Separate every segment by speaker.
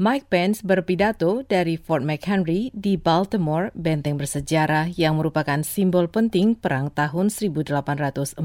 Speaker 1: Mike Pence berpidato dari Fort McHenry di Baltimore, benteng bersejarah yang merupakan simbol penting perang tahun 1814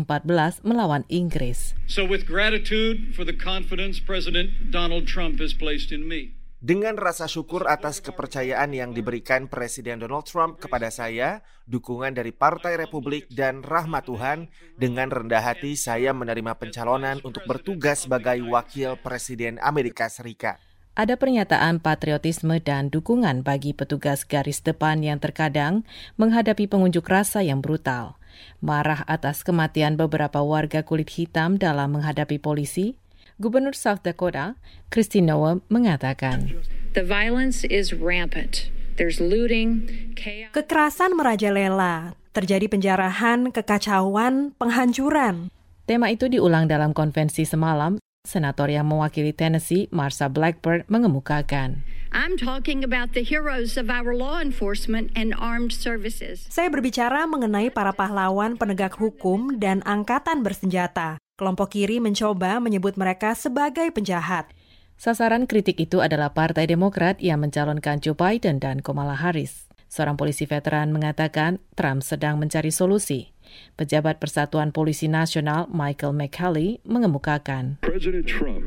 Speaker 1: melawan Inggris.
Speaker 2: So with gratitude for the confidence President Donald Trump has placed in me.
Speaker 3: Dengan rasa syukur atas kepercayaan yang diberikan Presiden Donald Trump kepada saya, dukungan dari Partai Republik dan rahmat Tuhan, dengan rendah hati saya menerima pencalonan untuk bertugas sebagai Wakil Presiden Amerika Serikat
Speaker 1: ada pernyataan patriotisme dan dukungan bagi petugas garis depan yang terkadang menghadapi pengunjuk rasa yang brutal. Marah atas kematian beberapa warga kulit hitam dalam menghadapi polisi, Gubernur South Dakota, Christine Noah, mengatakan,
Speaker 4: The violence is rampant. There's looting,
Speaker 5: chaos. Kekerasan merajalela, terjadi penjarahan, kekacauan, penghancuran.
Speaker 1: Tema itu diulang dalam konvensi semalam Senator yang mewakili Tennessee, Marsha Blackburn, mengemukakan.
Speaker 4: I'm talking about the heroes of our law enforcement and armed services.
Speaker 5: Saya berbicara mengenai para pahlawan penegak hukum dan angkatan bersenjata. Kelompok kiri mencoba menyebut mereka sebagai penjahat.
Speaker 1: Sasaran kritik itu adalah Partai Demokrat yang mencalonkan Joe Biden dan Kamala Harris. Seorang polisi veteran mengatakan Trump sedang mencari solusi. Pejabat Persatuan Polisi Nasional Michael McCallie mengemukakan.
Speaker 6: President Trump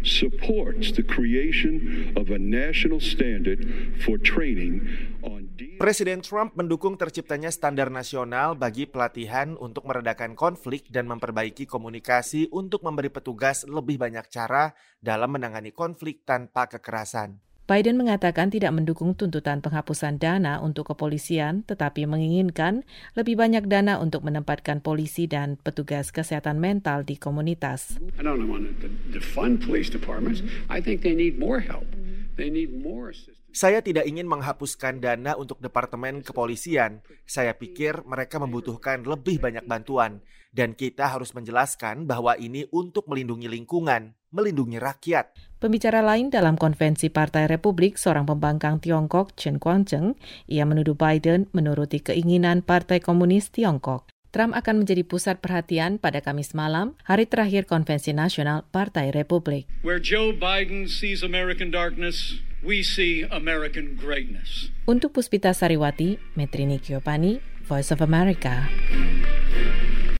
Speaker 6: supports the creation of a national standard for training on
Speaker 3: Presiden Trump mendukung terciptanya standar nasional bagi pelatihan untuk meredakan konflik dan memperbaiki komunikasi untuk memberi petugas lebih banyak cara dalam menangani konflik tanpa kekerasan.
Speaker 1: Biden mengatakan tidak mendukung tuntutan penghapusan dana untuk kepolisian, tetapi menginginkan lebih banyak dana untuk menempatkan polisi dan petugas kesehatan mental di komunitas.
Speaker 3: Saya tidak ingin menghapuskan dana untuk Departemen Kepolisian. Saya pikir mereka membutuhkan lebih banyak bantuan. Dan kita harus menjelaskan bahwa ini untuk melindungi lingkungan, melindungi rakyat.
Speaker 1: Pembicara lain dalam konvensi Partai Republik, seorang pembangkang Tiongkok, Chen Guangzheng, ia menuduh Biden menuruti keinginan Partai Komunis Tiongkok. Trump akan menjadi pusat perhatian pada Kamis malam, hari terakhir konvensi nasional Partai Republik.
Speaker 2: Where Joe Biden sees American darkness, we see American greatness.
Speaker 1: Untuk Puspita Sariwati, Metrini Kiopani, Voice of America.